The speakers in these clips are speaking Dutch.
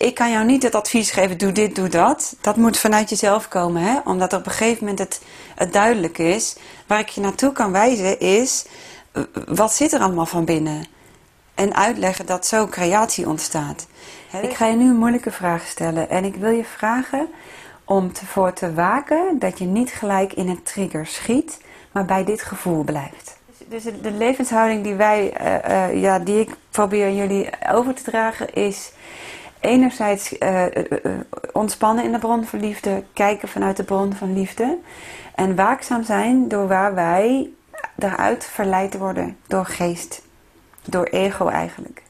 ik kan jou niet het advies geven, doe dit, doe dat. Dat moet vanuit jezelf komen, hè? omdat er op een gegeven moment het, het duidelijk is. Waar ik je naartoe kan wijzen is, wat zit er allemaal van binnen? En uitleggen dat zo creatie ontstaat. Ik ga je nu een moeilijke vraag stellen en ik wil je vragen om ervoor te waken dat je niet gelijk in een trigger schiet, maar bij dit gevoel blijft. Dus de levenshouding die wij, uh, uh, ja, die ik probeer jullie over te dragen, is enerzijds uh, ontspannen in de bron van liefde, kijken vanuit de bron van liefde. En waakzaam zijn door waar wij daaruit verleid worden door geest, door ego eigenlijk.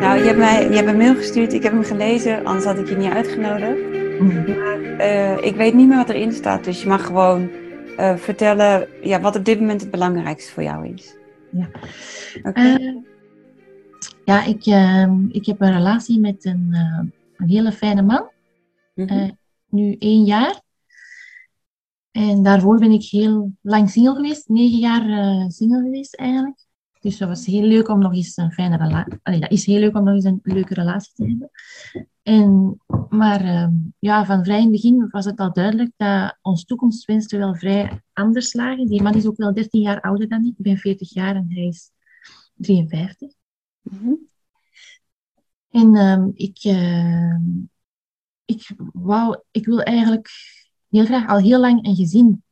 Nou, je hebt mij je hebt een mail gestuurd, ik heb hem gelezen, anders had ik je niet uitgenodigd. Mhm. Maar ik weet niet meer wat erin staat, dus je mag gewoon vertellen ja, wat op dit moment het belangrijkste voor jou is. Ja, okay. Ja ik, ehm, ik heb een relatie met een, een hele fijne man. Mm -hmm. nu één jaar. En daarvoor ben ik heel lang single geweest, negen jaar single geweest eigenlijk. Dus dat was heel leuk om nog eens een fijne relatie... dat is heel leuk om nog eens een leuke relatie te hebben. En, maar uh, ja, van vrij in het begin was het al duidelijk dat ons toekomstwensen wel vrij anders lagen. Die man is ook wel 13 jaar ouder dan ik. Ik ben 40 jaar en hij is 53. Mm -hmm. En um, ik, uh, ik, wou, ik wil eigenlijk heel graag al heel lang een gezin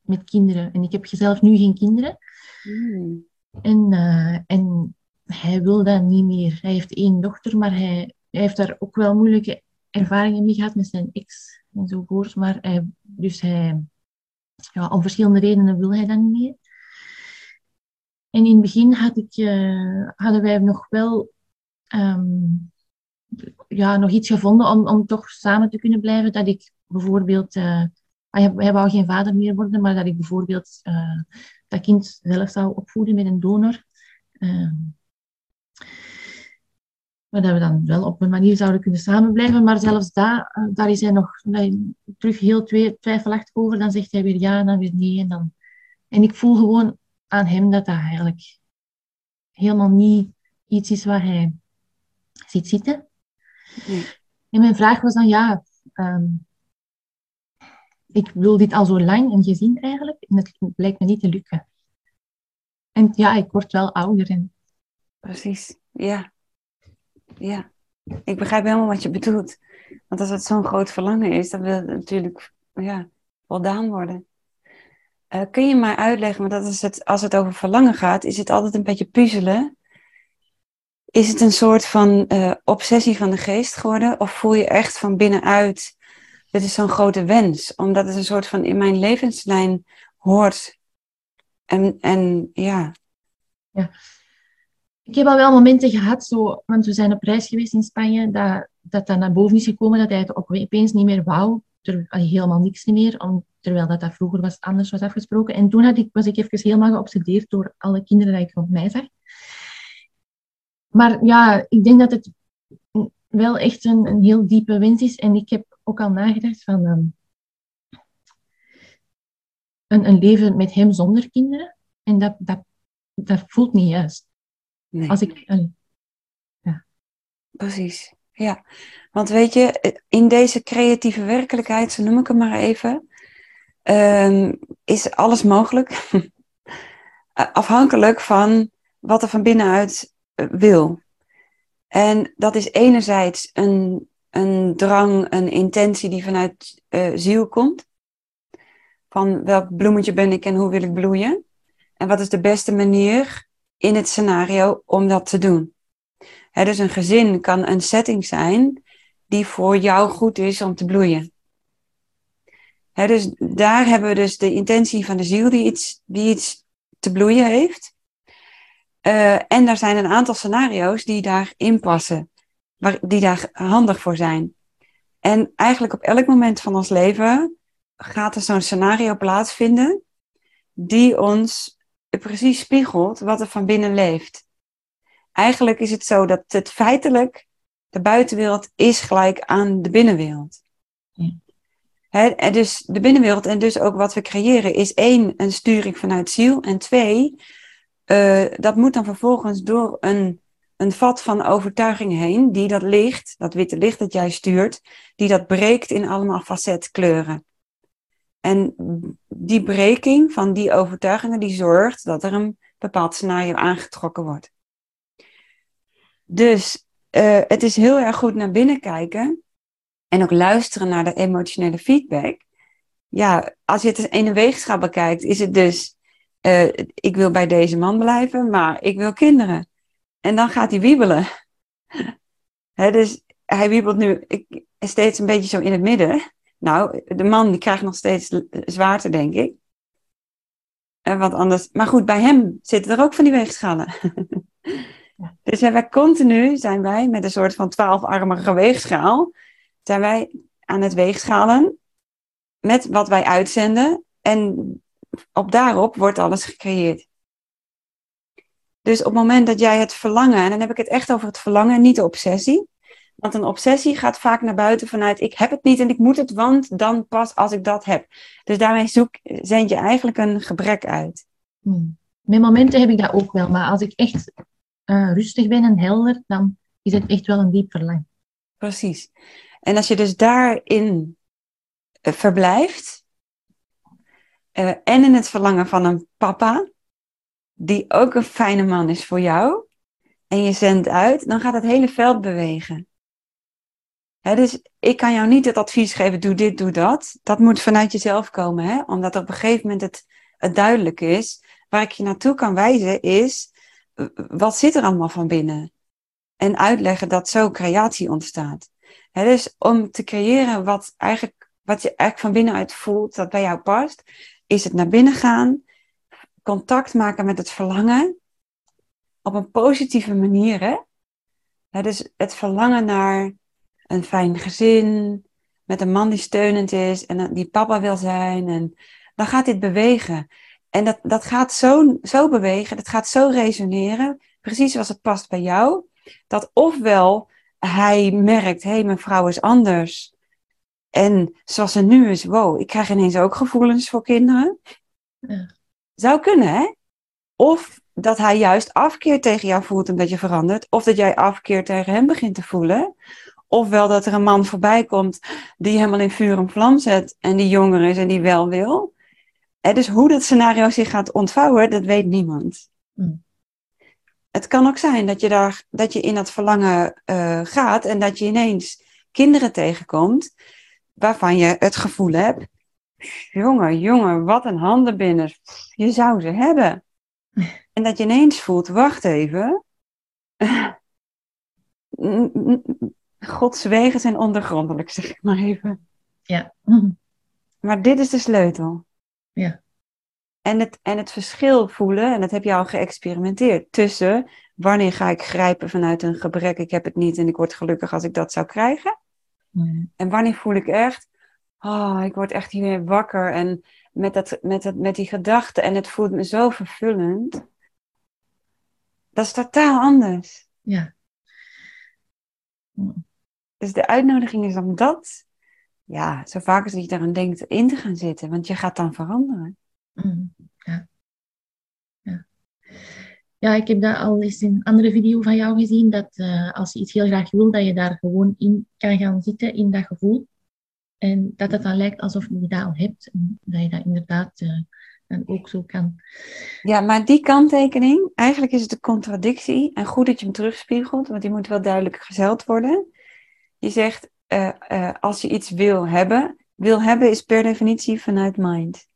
met kinderen. En ik heb zelf nu geen kinderen. Mm. En, uh, en hij wil dat niet meer. Hij heeft één dochter, maar hij, hij heeft daar ook wel moeilijke ervaringen mee gehad met zijn ex enzovoort. Maar hij, dus hij, ja, om verschillende redenen wil hij dat niet meer. En in het begin had ik, uh, hadden wij nog wel um, ja, nog iets gevonden om, om toch samen te kunnen blijven. Dat ik bijvoorbeeld, uh, hij, wou geen vader meer worden, maar dat ik bijvoorbeeld uh, dat kind zelf zou opvoeden met een donor. Uh, maar dat we dan wel op een manier zouden kunnen samenblijven. Maar zelfs daar, daar is hij nog terug heel twijfelachtig over. Dan zegt hij weer ja en dan weer nee. En, dan... en ik voel gewoon aan hem dat dat eigenlijk helemaal niet iets is waar hij ziet zitten. Nee. En mijn vraag was dan, ja, um, ik wil dit al zo lang en gezien eigenlijk. En het blijkt me niet te lukken. En ja, ik word wel ouder. En... Precies, ja. Ja, ik begrijp helemaal wat je bedoelt. Want als het zo'n groot verlangen is, dan wil het natuurlijk ja, voldaan worden. Uh, kun je mij uitleggen, want dat is het, als het over verlangen gaat, is het altijd een beetje puzzelen. Is het een soort van uh, obsessie van de geest geworden? Of voel je echt van binnenuit, dit is zo'n grote wens? Omdat het een soort van in mijn levenslijn hoort. En, en ja. ja. Ik heb al wel momenten gehad, zo, want we zijn op reis geweest in Spanje, dat dat naar boven is gekomen, dat hij het ook opeens niet meer wou. Er, helemaal niks meer, om, terwijl dat, dat vroeger was, anders was afgesproken. En toen had ik, was ik even helemaal geobsedeerd door alle kinderen die ik rond mij zag. Maar ja, ik denk dat het wel echt een, een heel diepe wens is. En ik heb ook al nagedacht van um, een, een leven met hem zonder kinderen. En dat, dat, dat voelt niet juist. Nee. Als ik, ja. Precies, ja. Want weet je, in deze creatieve werkelijkheid, zo noem ik het maar even, um, is alles mogelijk. Afhankelijk van wat er van binnenuit wil. En dat is enerzijds een, een drang, een intentie die vanuit uh, ziel komt. Van welk bloemetje ben ik en hoe wil ik bloeien? En wat is de beste manier in het scenario om dat te doen? Dus een gezin kan een setting zijn die voor jou goed is om te bloeien. Dus daar hebben we dus de intentie van de ziel die iets, die iets te bloeien heeft. Uh, en er zijn een aantal scenario's die daarin passen, waar, die daar handig voor zijn. En eigenlijk op elk moment van ons leven gaat er zo'n scenario plaatsvinden die ons precies spiegelt wat er van binnen leeft. Eigenlijk is het zo dat het feitelijk, de buitenwereld is gelijk aan de binnenwereld. Ja. En dus de binnenwereld en dus ook wat we creëren is één, een sturing vanuit ziel en twee, uh, dat moet dan vervolgens door een een vat van overtuiging heen, die dat licht, dat witte licht dat jij stuurt, die dat breekt in allemaal facetkleuren. En die breking van die overtuigingen, die zorgt dat er een bepaald scenario aangetrokken wordt. Dus uh, het is heel erg goed naar binnen kijken en ook luisteren naar de emotionele feedback. Ja, als je het in een weegschaal bekijkt, is het dus, uh, ik wil bij deze man blijven, maar ik wil kinderen. En dan gaat hij wiebelen. He, dus hij wiebelt nu ik, steeds een beetje zo in het midden. Nou, de man die krijgt nog steeds zwaarder, denk ik. En wat anders. Maar goed, bij hem zitten er ook van die weegschalen. ja. Dus wij continu zijn wij met een soort van twaalfarmige weegschaal. Zijn wij aan het weegschalen met wat wij uitzenden. En op daarop wordt alles gecreëerd. Dus op het moment dat jij het verlangen, en dan heb ik het echt over het verlangen, niet de obsessie. Want een obsessie gaat vaak naar buiten vanuit ik heb het niet en ik moet het, want dan pas als ik dat heb. Dus daarmee zoek, zend je eigenlijk een gebrek uit. Hmm. Met momenten heb ik dat ook wel, maar als ik echt uh, rustig ben en helder, dan is het echt wel een diep verlangen. Precies. En als je dus daarin uh, verblijft, uh, en in het verlangen van een papa, die ook een fijne man is voor jou, en je zendt uit, dan gaat het hele veld bewegen. dus ik kan jou niet het advies geven, doe dit, doe dat. Dat moet vanuit jezelf komen, hè? omdat op een gegeven moment het, het duidelijk is. Waar ik je naartoe kan wijzen is, wat zit er allemaal van binnen? En uitleggen dat zo creatie ontstaat. He, dus om te creëren wat, eigenlijk, wat je eigenlijk van binnenuit voelt, dat bij jou past, is het naar binnen gaan, contact maken met het verlangen op een positieve manier. Hè? Dus het verlangen naar een fijn gezin, met een man die steunend is en die papa wil zijn. En dan gaat dit bewegen. En dat, dat gaat zo, zo bewegen, dat gaat zo resoneren, precies zoals het past bij jou. Dat ofwel hij merkt, hé, hey, mijn vrouw is anders. En zoals ze nu is, wow, ik krijg ineens ook gevoelens voor kinderen. Ja. Zou kunnen, hè? Of dat hij juist afkeer tegen jou voelt omdat je verandert. Of dat jij afkeer tegen hem begint te voelen. Ofwel dat er een man voorbij komt die helemaal in vuur en vlam zet en die jonger is en die wel wil. En dus hoe dat scenario zich gaat ontvouwen, dat weet niemand. Mm. Het kan ook zijn dat je, daar, dat je in dat verlangen uh, gaat en dat je ineens kinderen tegenkomt waarvan je het gevoel hebt, jongen, jongen, wat een handenbinnen. Je zou ze hebben. En dat je ineens voelt, wacht even. Gods wegen zijn ondergrondelijk, zeg ik maar even. Ja. Maar dit is de sleutel. Ja. En het, en het verschil voelen, en dat heb je al geëxperimenteerd, tussen wanneer ga ik grijpen vanuit een gebrek, ik heb het niet en ik word gelukkig als ik dat zou krijgen. En wanneer voel ik echt, oh, ik word echt hier weer wakker en met, dat, met, dat, met die gedachten en het voelt me zo vervullend. Dat is totaal anders. Ja. Dus de uitnodiging is om dat, ja, zo vaak als je daaraan denkt, in te gaan zitten. Want je gaat dan veranderen. Mm, ja. ja. Ja, ik heb dat al eens in een andere video van jou gezien, dat uh, als je iets heel graag wil, dat je daar gewoon in kan gaan zitten, in dat gevoel. En dat het dan lijkt alsof je dat al hebt. En dat je dat inderdaad uh, dan ook zo kan. Ja, maar die kanttekening, eigenlijk is het een contradictie. En goed dat je hem terugspiegelt, want die moet wel duidelijk gezeld worden. Je zegt, uh, uh, als je iets wil hebben, wil hebben is per definitie vanuit mind.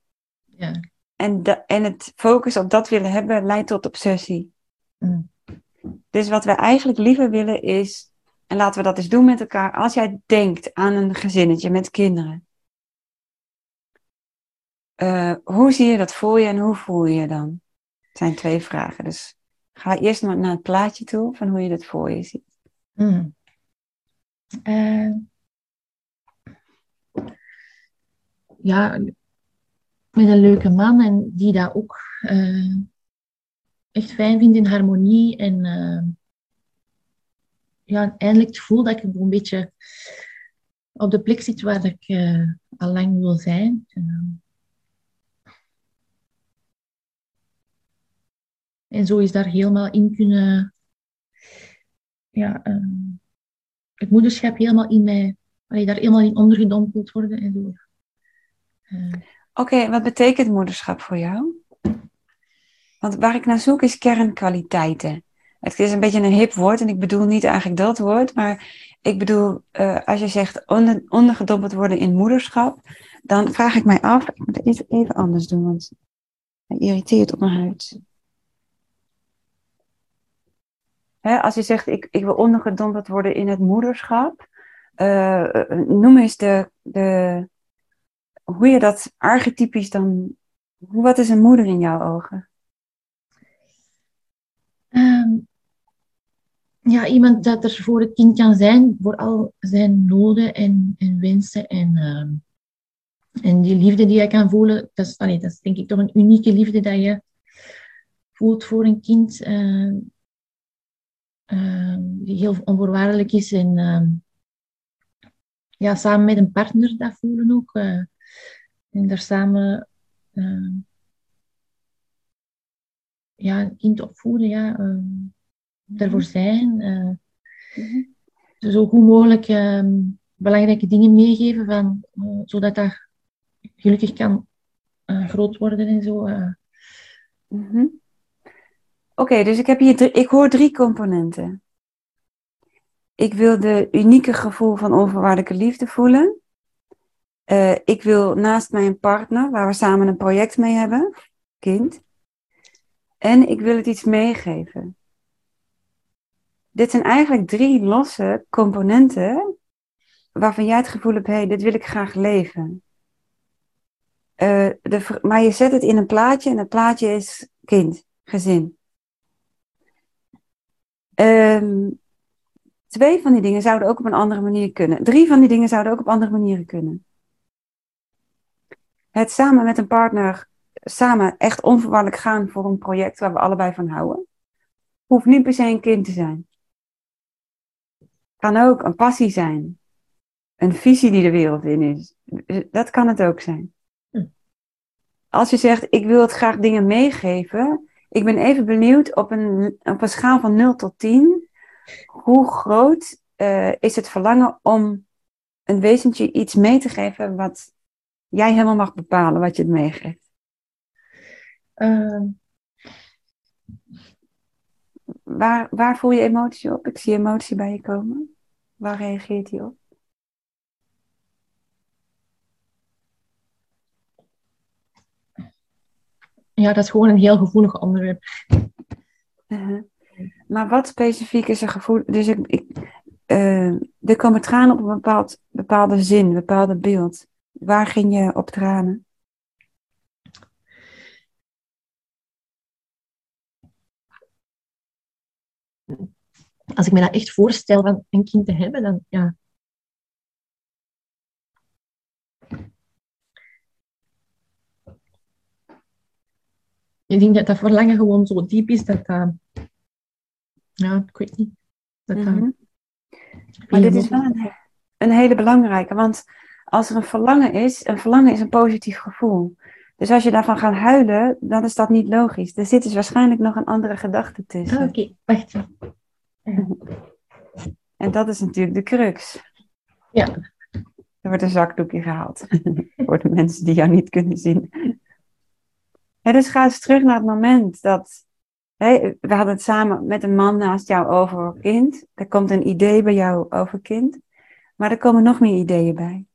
Ja. En, de, en het focus op dat willen hebben leidt tot obsessie. Mm. Dus wat we eigenlijk liever willen is, en laten we dat eens doen met elkaar, als jij denkt aan een gezinnetje met kinderen. Uh, hoe zie je dat voor je en hoe voel je je dan? Het zijn twee vragen. Dus ga eerst naar, naar het plaatje toe van hoe je dat voor je ziet. Mm. Uh, ja, met een leuke man en die dat ook uh, echt fijn vindt in harmonie. En uh, ja, eindelijk het gevoel dat ik een beetje op de plek zit waar ik uh, al lang wil zijn. en zo is daar helemaal in kunnen ja, het moederschap helemaal in mij, je daar helemaal in ondergedompeld worden en zo. Oké, wat betekent moederschap voor jou? Want waar ik naar zoek is kernkwaliteiten. Het is een beetje een hip woord en ik bedoel niet eigenlijk dat woord, maar ik bedoel, uh, als je zegt onder, ondergedompeld worden in moederschap, dan vraag ik mij af, ik moet het even, anders doen, want hij irriteert op mijn huid. Als je zegt, ik, ik wil ondergedompeld worden in het moederschap, uh, noem eens de, de, hoe je dat archetypisch dan, wat is een moeder in jouw ogen? Um, ja, iemand dat er voor het kind kan zijn, voor al zijn noden en, en wensen en, uh, en die liefde die je kan voelen, dat is, dat denk ik toch een unieke liefde dat je voelt voor een kind, uh, die heel onvoorwaardelijk is en ehm, ja, samen met een partner dat voelen ook. Eh, en daar samen ehm, ja, een kind opvoeden, ja ervoor mhm. zijn. Uh, Zo goed mogelijk uh, belangrijke dingen meegeven, van, uh, zodat dat gelukkig kan uh, groot worden en zo. Mm Oké, dus ik, heb hier ik hoor drie componenten. Ik wil de unieke gevoel van onvoorwaardelijke liefde voelen. Ik wil naast mijn partner, waar we samen een project mee hebben, kind. En ik wil het iets meegeven dit zijn eigenlijk drie losse componenten waarvan jij het gevoel hebt, hé, hey, dit wil ik graag leven. Uh, de, maar je zet het in een plaatje en het plaatje is kind, gezin. Um, twee van die dingen zouden ook op een andere manier kunnen. Drie van die dingen zouden ook op andere manieren kunnen. Het samen met een partner, samen echt onvoorwaardelijk gaan voor een project waar we allebei van houden, hoeft niet per se een kind te zijn. Kan ook een passie zijn. Een visie die de wereld in is. Dat kan het ook zijn. Hm. Als je zegt, ik wil het graag dingen meegeven. Ik ben even benieuwd op een, op een schaal van 0 tot 10. Hoe groot uh, is het verlangen om een wezentje iets mee te geven wat jij helemaal mag bepalen wat je het meegeeft? Uh, Waar, waar voel je emotie op? Ik zie emotie bij je komen. Waar reageert hij op? Ja, dat is gewoon een heel gevoelig onderwerp. Uh-huh. Maar wat specifiek is er gevoel? Dus ik, ik, uh, er komen tranen op een bepaald, bepaalde zin, een bepaalde beeld. Waar ging je op tranen? als ik me dat echt voorstel van een kind te hebben, dan ja. Ik denk dat dat verlangen gewoon zo diep is dat dat... Ja, ik weet niet. Dat mhm. Maar dit is wel een, een hele belangrijke, want als er een verlangen is, een verlangen is een positief gevoel. Dus als je daarvan gaat huilen, dan is dat niet logisch. Er zit dus waarschijnlijk nog een andere gedachte tussen. Oké, wacht. En dat is natuurlijk de crux. Ja. Er wordt een zakdoekje gehaald. Voor de mensen die jou niet kunnen zien. En dus ga eens terug naar het moment dat. we hadden het samen met een man naast jou over kind. Er komt een idee bij jou over kind. Maar er komen nog meer ideeën bij.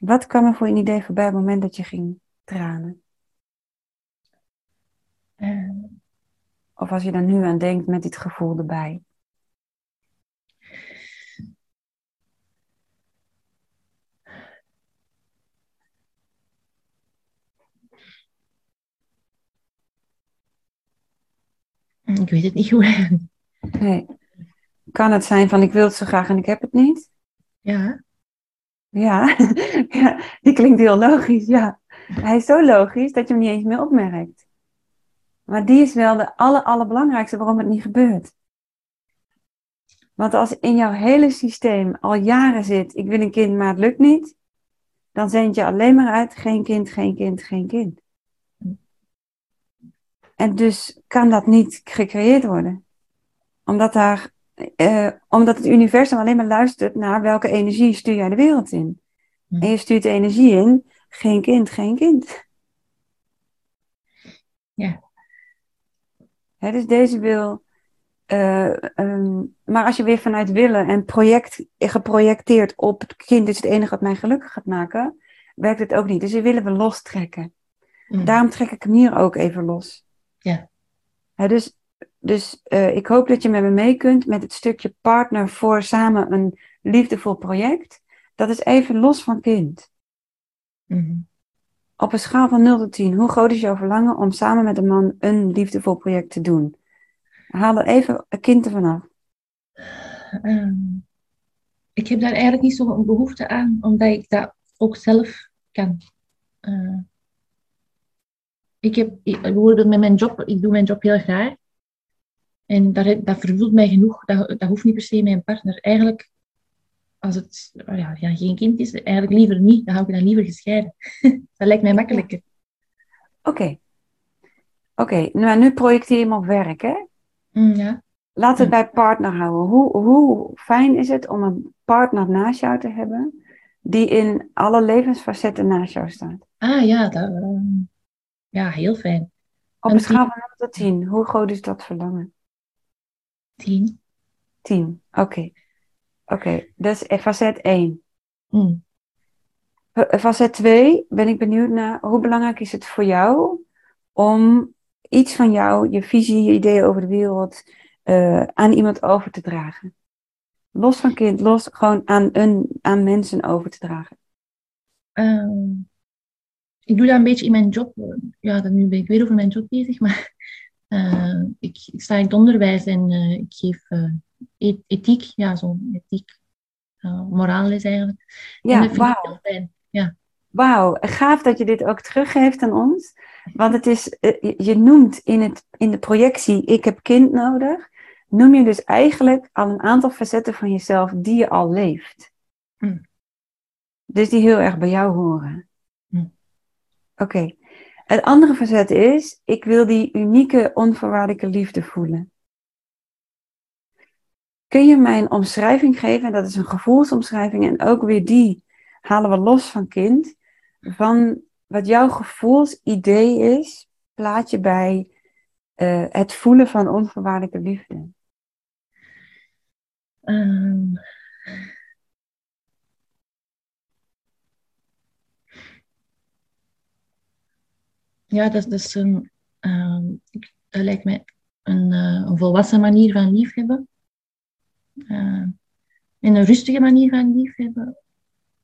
Wat kwam er voor een idee voorbij op het moment dat je ging tranen? Uh, of als je daar nu aan denkt met dit gevoel erbij. Ik weet het niet hoe. Nee. Kan het zijn van ik wil het zo graag en ik heb het niet? Ja. Ja, ja die klinkt heel logisch, ja. Hij is zo logisch dat je hem niet eens meer opmerkt. Maar die is wel de aller, allerbelangrijkste waarom het niet gebeurt. Want als in jouw hele systeem al jaren zit, ik wil een kind, maar het lukt niet, dan zend je alleen maar uit, geen kind, geen kind, geen kind. En dus kan dat niet gecreëerd worden. Omdat daar eh, omdat het universum alleen maar luistert naar welke energie stuur jij de wereld in. Hm. En je stuurt de energie in, geen kind, geen kind. Ja. Hè, dus deze wil. eh, ehm, maar als je weer vanuit willen en project, geprojecteerd op het kind is het enige wat mij gelukkig gaat maken, werkt het ook niet. Dus die willen we lostrekken. Hm. Daarom trek ik hem hier ook even los. Ja. Dus dus eh, ik hoop dat je met me mee kunt met het stukje partner voor samen een liefdevol project. Dat is even los van kind. Mhm. Op een schaal van 0 tot 10, hoe groot is jouw verlangen om samen met een man een liefdevol project te doen? Haal er even een kind ervan af. Ehm, ik heb daar eigenlijk niet zo'n behoefte aan, omdat ik dat ook zelf kan. Eh, ik heb ik- bijvoorbeeld met mijn job, ik doe mijn job heel graag. En dat, dat vervult mij genoeg. Dat, dat hoeft niet per se mijn partner. Eigenlijk, als het ja, ja, geen kind is, eigenlijk liever niet. Dan hou ik dan liever gescheiden. dat lijkt mij makkelijker. Oké. Oké, nou nu projecteer je hem op werk, hè? Mm, ja. Laten we het bij partner houden. Hoe, hoe fijn is het om een partner naast jou te hebben, die in alle levensfacetten naast jou staat? Ah ja, dat, ehm, ja, heel fijn. Op Een een schaal van 0 tot 10, hoe groot is dat verlangen? Tien. 10. Oké. Oké, dat is facet 1. Mm. Facet 2 ben ik benieuwd naar hoe belangrijk is het voor jou om iets van jou, je visie, je ideeën over de wereld, eh, aan iemand over te dragen. Los van kind, los gewoon aan, een, aan mensen over te dragen. Ehm, ik doe dat een beetje in mijn job. Ja, dan nu ben ik weer over mijn job bezig, maar eh, ik, ik sta in het onderwijs en eh, ik geef eh, ethiek, ja, zo'n ethiek, uh, moraalles eigenlijk. en Ja, wauw. Ja. Wauw, gaaf dat je dit ook teruggeeft aan ons. Want het is, je- noemt in, het, in de projectie ik heb kind nodig, noem je dus eigenlijk al een aantal facetten van jezelf die je al leeft. Mm. Dus die heel erg bij jou horen. Mm. Oké. Het andere facet is, ik wil die unieke onvoorwaardelijke liefde voelen. Kun je mij een omschrijving geven, en dat is een gevoelsomschrijving, en ook weer die halen we los van kind, van wat jouw gevoelsidee is, plaat je bij eh, het voelen van onvoorwaardelijke liefde. Ehm, ja, dat, is een, ehm, dat lijkt mij een, eh, een volwassen manier van liefhebben. Uh, en een rustige manier van liefhebben.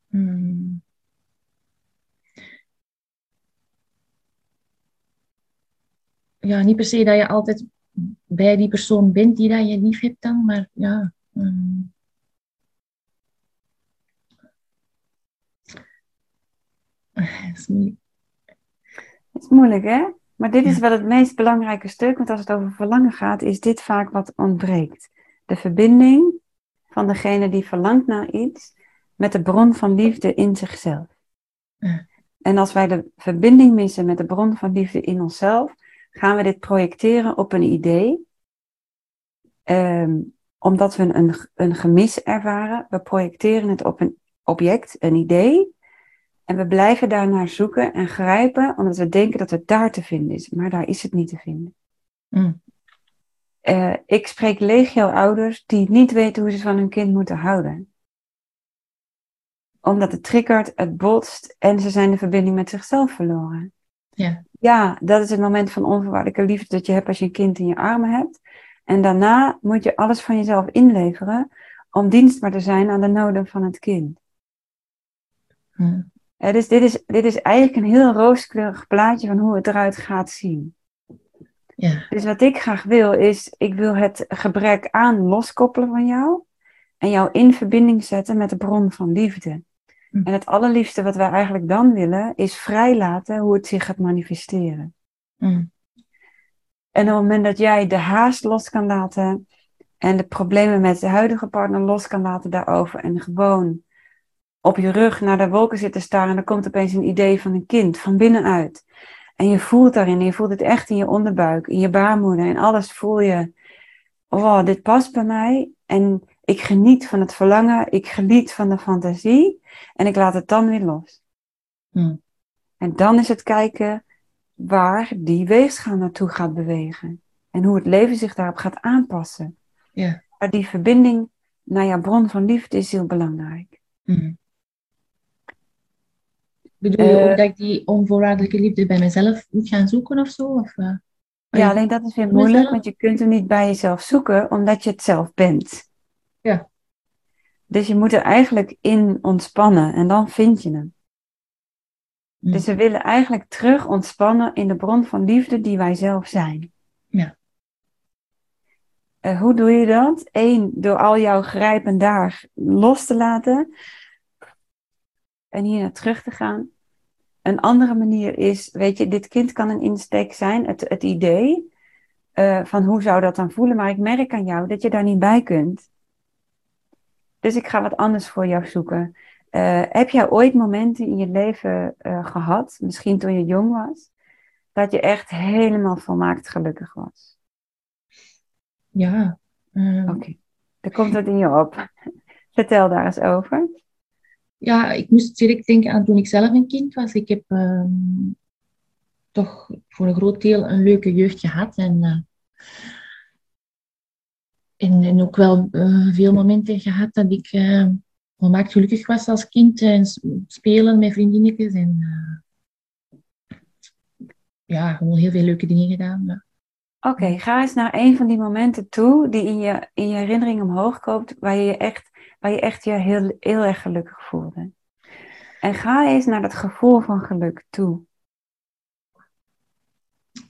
Hmm. Ja, niet per se dat je altijd bij die persoon bent die dat je lief hebt dan, maar ja. hmm. Is moeilijk. Dat is moeilijk, hè? Maar dit is wel het meest belangrijke stuk, want als het over verlangen gaat, is dit vaak wat ontbreekt. De verbinding van degene die verlangt naar iets met de bron van liefde in zichzelf. Ja. En als wij de verbinding missen met de bron van liefde in onszelf, gaan we dit projecteren op een idee. Ehm, omdat we een, een gemis ervaren. We projecteren het op een object, een idee. En we blijven daarnaar zoeken en grijpen, omdat we denken dat het daar te vinden is. Maar daar is het niet te vinden. Mm. Eh, ik spreek legio ouders die niet weten hoe ze van hun kind moeten houden. Omdat het triggert, het botst en ze zijn de verbinding met zichzelf verloren. Ja. Ja, dat is het moment van onvoorwaardelijke liefde dat je hebt als je een kind in je armen hebt. En daarna moet je alles van jezelf inleveren om dienstbaar te zijn aan de noden van het kind. Mm. Dus dit is, dit is eigenlijk een heel rooskleurig plaatje van hoe het eruit gaat zien. Ja. Dus wat ik graag wil is, ik wil het gebrek aan loskoppelen van jou en jou in verbinding zetten met de bron van liefde. Hm. En het allerliefste wat wij eigenlijk dan willen, is vrijlaten hoe het zich gaat manifesteren. Mm. En op het moment dat jij de haast los kan laten en de problemen met de huidige partner los kan laten daarover en gewoon op je rug naar de wolken zitten staren en er komt opeens een idee van een kind van binnenuit. En je voelt daarin, je voelt het echt in je onderbuik, in je baarmoeder en alles voel je, oh, dit past bij mij. En ik geniet van het verlangen, ik geniet van de fantasie en ik laat het dan weer los. Hmm. En dan is het kijken waar die weegschaal naartoe gaat bewegen. En hoe het leven zich daarop gaat aanpassen. Ja. Maar die verbinding naar jouw bron van liefde is heel belangrijk. Hmm. Bedoel je Eh, ook dat ik die onvoorwaardelijke liefde bij mezelf moet gaan zoeken of zo? Of? Ja, alleen dat is weer moeilijk, mezelf? want je kunt hem niet bij jezelf zoeken, omdat je het zelf bent. Ja. Dus je moet er eigenlijk in ontspannen en dan vind je hem. Hmm. Dus we willen eigenlijk terug ontspannen in de bron van liefde die wij zelf zijn. Ja. Eh, hoe doe je dat? Eén, door al jouw grijpen daar los te laten en hier naar terug te gaan. Een andere manier is, weet je, dit kind kan een insteek zijn, het, het idee eh, van hoe zou dat dan voelen, maar ik merk aan jou dat je daar niet bij kunt. Dus ik ga wat anders voor jou zoeken. Eh, heb jij ooit momenten in je leven eh, gehad, misschien toen je jong was, dat je echt helemaal volmaakt gelukkig was? Ja. eh, Oké, er komt wat in je op. Vertel daar eens over. Ja, ik moest direct denken aan toen ik zelf een kind was. Ik heb ehm, toch voor een groot deel een leuke jeugd gehad. En, eh, en, ook wel eh, veel momenten gehad dat ik eh, volmaakt gelukkig was als kind. En spelen met vriendinnetjes. En ja, gewoon heel veel leuke dingen gedaan. ja. Oké, ga eens naar een van die momenten toe die in je, in je herinnering omhoog koopt, waar je je echt, waar je, echt je heel, heel erg gelukkig voelde. En ga eens naar dat gevoel van geluk toe.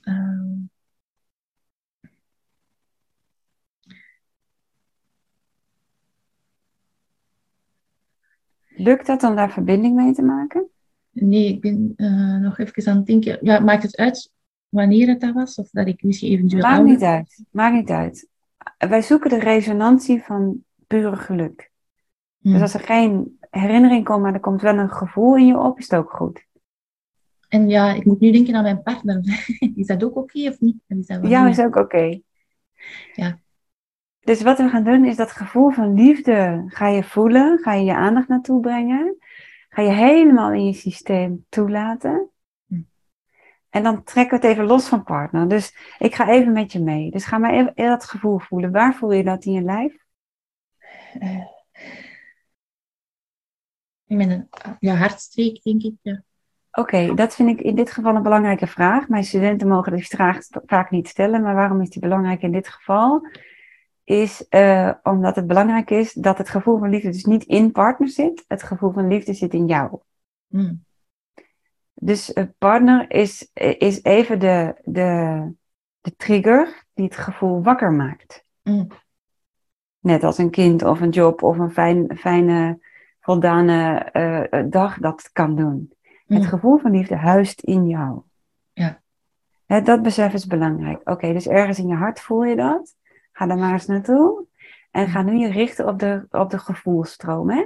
Ehm, Lukt dat om daar verbinding mee te maken? nee, ik ben eh, nog even aan het denken. Ja, maakt het uit wanneer het dat was? Of dat ik misschien eventueel Maakt ouder niet uit. Maakt niet uit. Wij zoeken de resonantie van pure geluk. Dus als er geen herinnering komt, maar er komt wel een gevoel in je op, is het ook goed. En ja, ik moet nu denken aan mijn partner. Is dat ook oké of niet? Is dat niet? is ook oké. Ja. Dus wat we gaan doen is dat gevoel van liefde ga je voelen, ga je je aandacht naartoe brengen, ga je helemaal in je systeem toelaten. Hm. En dan trekken we het even los van partner. Dus ik ga even met je mee. Dus ga maar even dat gevoel voelen. Waar voel je dat in je lijf? Eh, in mijn ja, hartstreek, denk ik. Ja. Oké, dat vind ik in dit geval een belangrijke vraag. Mijn studenten mogen die vraag vaak niet stellen, maar waarom is die belangrijk in dit geval? Is eh, omdat het belangrijk is dat het gevoel van liefde dus niet in partner zit. Het gevoel van liefde zit in jou. Hmm. Dus een partner is, is even de, de, de trigger die het gevoel wakker maakt. Hmm. Net als een kind of een job of een fijn, fijne, voldane eh, dag dat kan doen. Het Hmm. gevoel van liefde huist in jou. Ja. Hè, dat besef is belangrijk. Oké, dus ergens in je hart voel je dat. Ga daar maar eens naartoe. En ga nu je richten op de, op de gevoelstroom. Hè?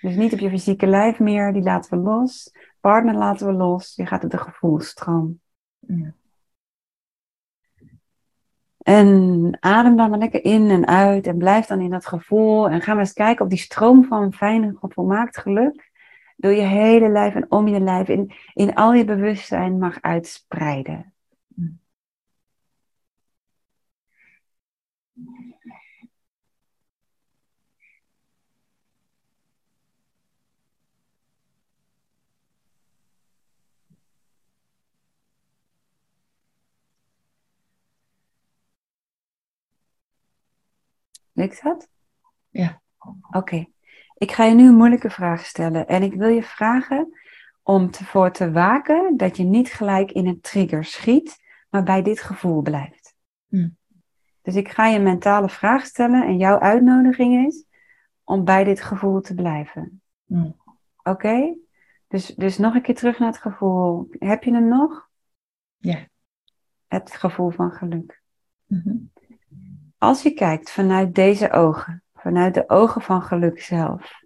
Dus niet op je fysieke lijf meer, die laten we los. Partner laten we los. Je gaat op de gevoelstroom. Ja. En adem dan maar lekker in en uit. En blijf dan in dat gevoel. En ga maar eens kijken op die stroom van fijn en volmaakt geluk. Door je hele lijf en om je lijf. In, in al je bewustzijn mag uitspreiden. Lukt dat? Ja. Oké. Ik ga je nu een moeilijke vraag stellen. En ik wil je vragen om ervoor te waken dat je niet gelijk in een trigger schiet, maar bij dit gevoel blijft. Hm. Dus ik ga je een mentale vraag stellen en jouw uitnodiging is om bij dit gevoel te blijven. Hmm. Oké? Dus, dus nog een keer terug naar het gevoel. Heb je hem nog? Ja. Het gevoel van geluk. Mhm. Als je kijkt vanuit deze ogen, vanuit de ogen van geluk zelf,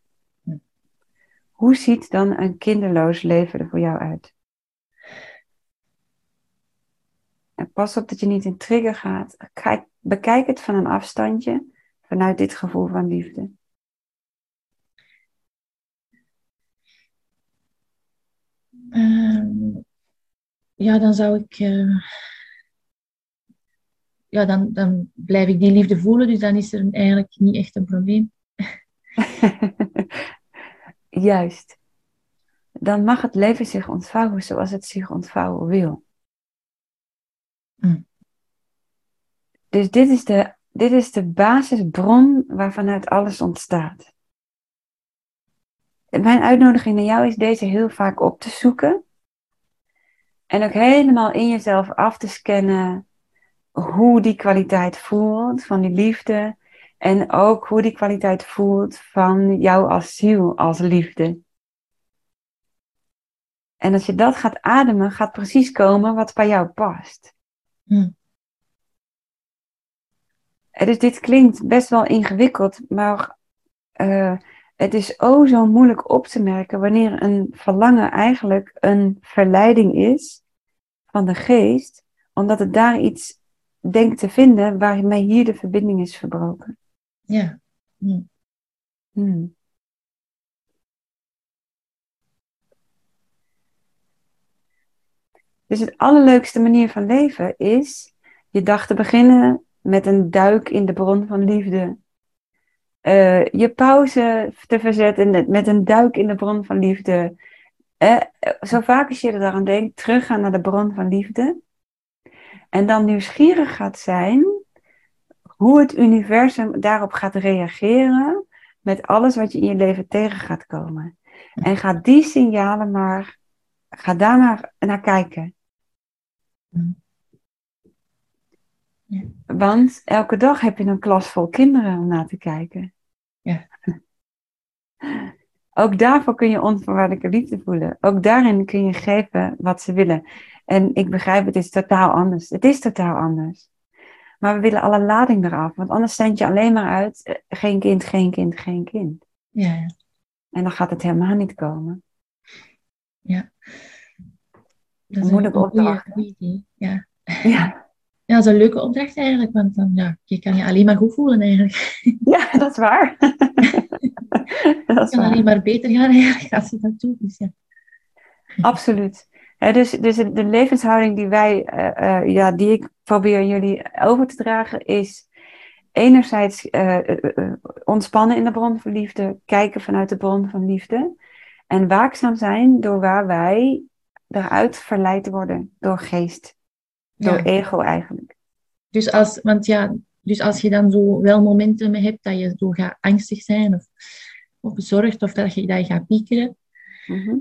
hoe ziet dan een kinderloos leven er voor jou uit? En pas op dat je niet in trigger gaat. Kijk, bekijk het van een afstandje, vanuit dit gevoel van liefde? Ehm, ja, dan zou ik. Uh, ja, dan, dan blijf ik die liefde voelen, dus dan is er eigenlijk niet echt een probleem. Juist. Dan mag het leven zich ontvouwen zoals het zich ontvouwen wil. Mm. Dus dit is, de, dit is de basisbron waarvanuit alles ontstaat. Mijn uitnodiging naar jou is deze heel vaak op te zoeken. En ook helemaal in jezelf af te scannen hoe die kwaliteit voelt van die liefde. En ook hoe die kwaliteit voelt van jou als ziel, als liefde. En als je dat gaat ademen, gaat precies komen wat bij jou past. Hm. Dus dit klinkt best wel ingewikkeld, maar uh, het is oh zo moeilijk op te merken wanneer een verlangen eigenlijk een verleiding is van de geest, omdat het daar iets denkt te vinden waarmee hier de verbinding is verbroken. Ja. Hmm. Dus het allerleukste manier van leven is je dag te beginnen met een duik in de bron van liefde. Uh, je pauze te verzetten met een duik in de bron van liefde. Uh, zo vaak als je er aan denkt, teruggaan naar de bron van liefde. En dan nieuwsgierig gaat zijn hoe het universum daarop gaat reageren met alles wat je in je leven tegen gaat komen. En ga die signalen maar, ga daar maar naar kijken. Ja. Want elke dag heb je een klas vol kinderen om naar te kijken. Ja. Ook daarvoor kun je onvoorwaardelijke liefde voelen. Ook daarin kun je geven wat ze willen. En ik begrijp, het is totaal anders. Het is totaal anders. Maar we willen alle lading eraf. Want anders zend je alleen maar uit, eh, geen kind, geen kind, geen kind. Ja, ja. En dan gaat het helemaal niet komen. Ja. Dat is moeilijke opdracht. Ja. ja. Ja, dat is een leuke opdracht eigenlijk, want dan, ja, je kan je alleen maar goed voelen eigenlijk. Ja, dat is waar. dat is kan waar. alleen maar beter gaan eigenlijk als je dat doet. Dus ja. Absoluut. Dus, dus de levenshouding die wij, uh, uh, ja, die ik probeer jullie over te dragen, is enerzijds uh, ontspannen in de bron van liefde, kijken vanuit de bron van liefde. En waakzaam zijn door waar wij eruit verleid worden door geest door ego eigenlijk. Dus als, want ja, dus als je dan zo wel momenten hebt dat je zo gaat angstig zijn of, of bezorgd of dat je, dat je gaat piekeren, mhm.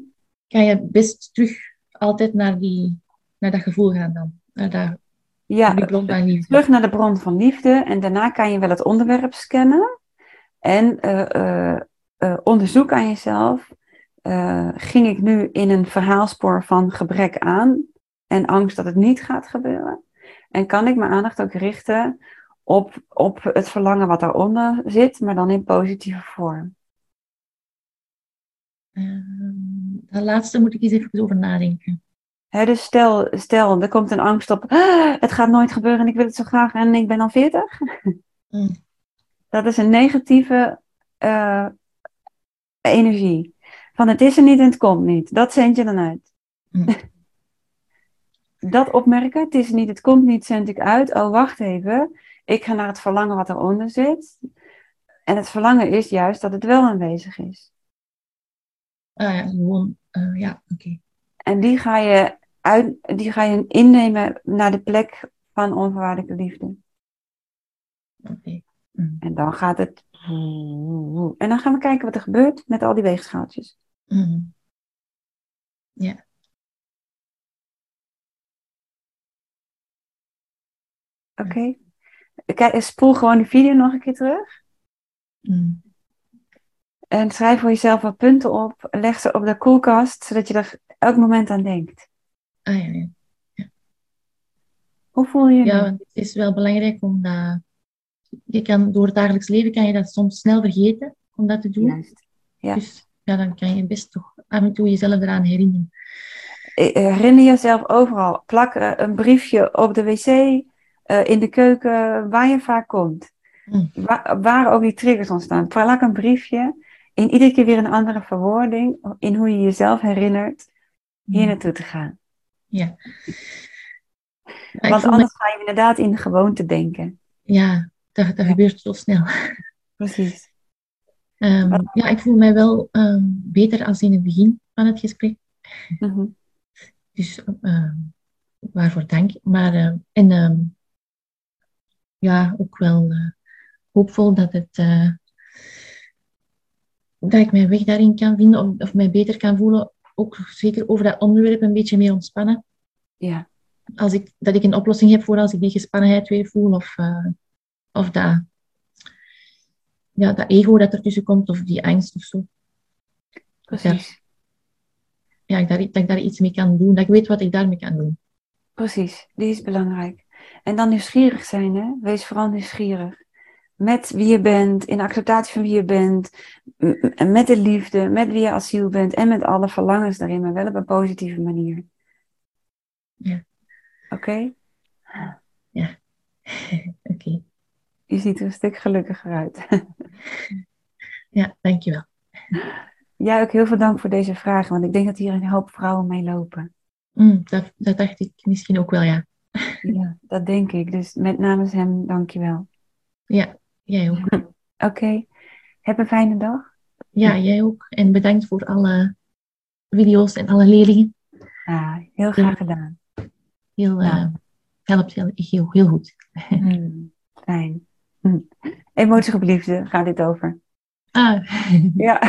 kan je best terug altijd naar, die, naar dat gevoel gaan dan. Naar dat, ja, terug naar de bron van liefde en daarna kan je wel het onderwerp scannen en uh, uh, onderzoek aan jezelf. ging ik nu in een verhaalspoor van gebrek aan en angst dat het niet gaat gebeuren? En kan ik mijn aandacht ook richten op, op het verlangen wat daaronder zit, maar dan in positieve vorm? Uh, dat laatste moet ik eens even over nadenken. dus stel, stel, er komt een angst op, ah, het gaat nooit gebeuren en ik wil het zo graag en ik ben al 40. Mm. Dat is een negatieve uh, energie. Van het is er niet en het komt niet. Dat zend je dan uit. Mm. dat opmerken. Het is niet, het komt niet, zend ik uit. Oh, wacht even. Ik ga naar het verlangen wat eronder zit. En het verlangen is juist dat het wel aanwezig is. Ah ja, gewoon, uh, ja, oké. En die ga, je uit, die ga je innemen naar de plek van onvoorwaardelijke liefde. Oké. Mm. En dan gaat het. En dan gaan we kijken wat er gebeurt met al die weegschaaltjes. Mm. Ja. Oké. Okay. Spoel gewoon de video nog een keer terug. Mm. En schrijf voor jezelf wat punten op. Leg ze op de koelkast, zodat je er elk moment aan denkt. Ah ja, ja. Hoe voel je je? Ja, het is wel belangrijk om dat... Je kan, door het dagelijks leven kan je dat soms snel vergeten, om dat te doen. Juist. Ja. Dus ja, dan kan je best toch af en toe jezelf eraan herinneren. Herinner jezelf overal. Plak een briefje op de wc. Eh, in de keuken, waar je vaak komt. Waar, waar ook die triggers ontstaan. Plak een briefje. In iedere keer weer een andere verwoording. In hoe je jezelf herinnert hier naartoe te gaan. Ja. Want anders ga je inderdaad in de gewoonte denken. Ja, dat, dat gebeurt zo snel. Precies. Um, ja, ik voel mij wel um, beter als in het begin van het gesprek. Mm -hmm. Dus uh, waarvoor dank. Maar, uh, en ja, ook wel uh, hoopvol dat, het, uh, dat ik mijn weg daarin kan vinden of, of mij beter kan voelen. Ook zeker over dat onderwerp een beetje meer ontspannen. Ja. Als ik, dat ik een oplossing heb voor als ik die gespannenheid weer voel of, of dat ja, dat ego dat ertussen komt of die angst of zo. Precies. Ja, dat, ik, dat ik daar iets mee kan doen, dat ik weet wat ik daarmee kan doen. Precies, die is belangrijk. En dan nieuwsgierig zijn, hè? Wees vooral nieuwsgierig. Met wie je bent, in acceptatie van wie je bent, met de liefde, met wie je asiel bent en met alle verlangens daarin, maar wel op een positieve manier. Ja. Oké? Ja, oké. Je ziet er een stuk gelukkiger uit. ja, dankjewel. Ja, ook heel veel dank voor deze vragen, want ik denk dat hier een hoop vrouwen mee lopen. Mm, dat, dat dacht ik misschien ook wel, ja. ja, dat denk ik. Dus met namens hem, dankjewel. Ja, jij ook. Oké. Okay. Heb een fijne dag. Ja, jij ook. En bedankt voor alle video's en alle leerlingen. Ja, heel graag gedaan. Heel, uh, helpt heel, heel, heel goed. Mm, fijn. Emoties op liefde gaat dit over. Ah. Ja.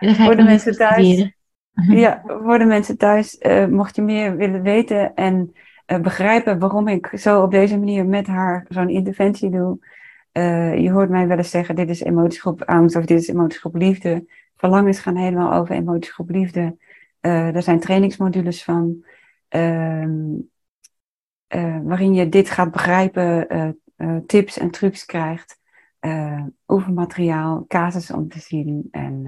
voor de mensen thuis. Ja, voor de mensen thuis, uh, mocht je meer willen weten en uh, begrijpen waarom ik zo op deze manier met haar zo'n interventie doe. Uh, je hoort mij wel eens zeggen, dit is emotiegroep angst of dit is emotiegroep liefde. Verlangens gaan helemaal over emotiegroep liefde. er zijn trainingsmodules van. Ehm, uh, waarin je dit gaat begrijpen, uh, tips en trucs krijgt, oefenmateriaal, casus om te zien en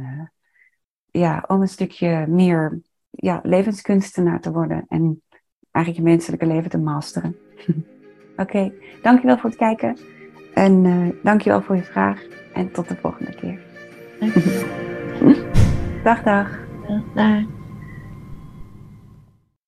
ja, om een stukje meer ja, levenskunstenaar te worden en eigenlijk je menselijke leven te masteren. Oké, okay. dankjewel voor het kijken en dankjewel voor je vraag en tot de volgende keer. dag dag. Dag.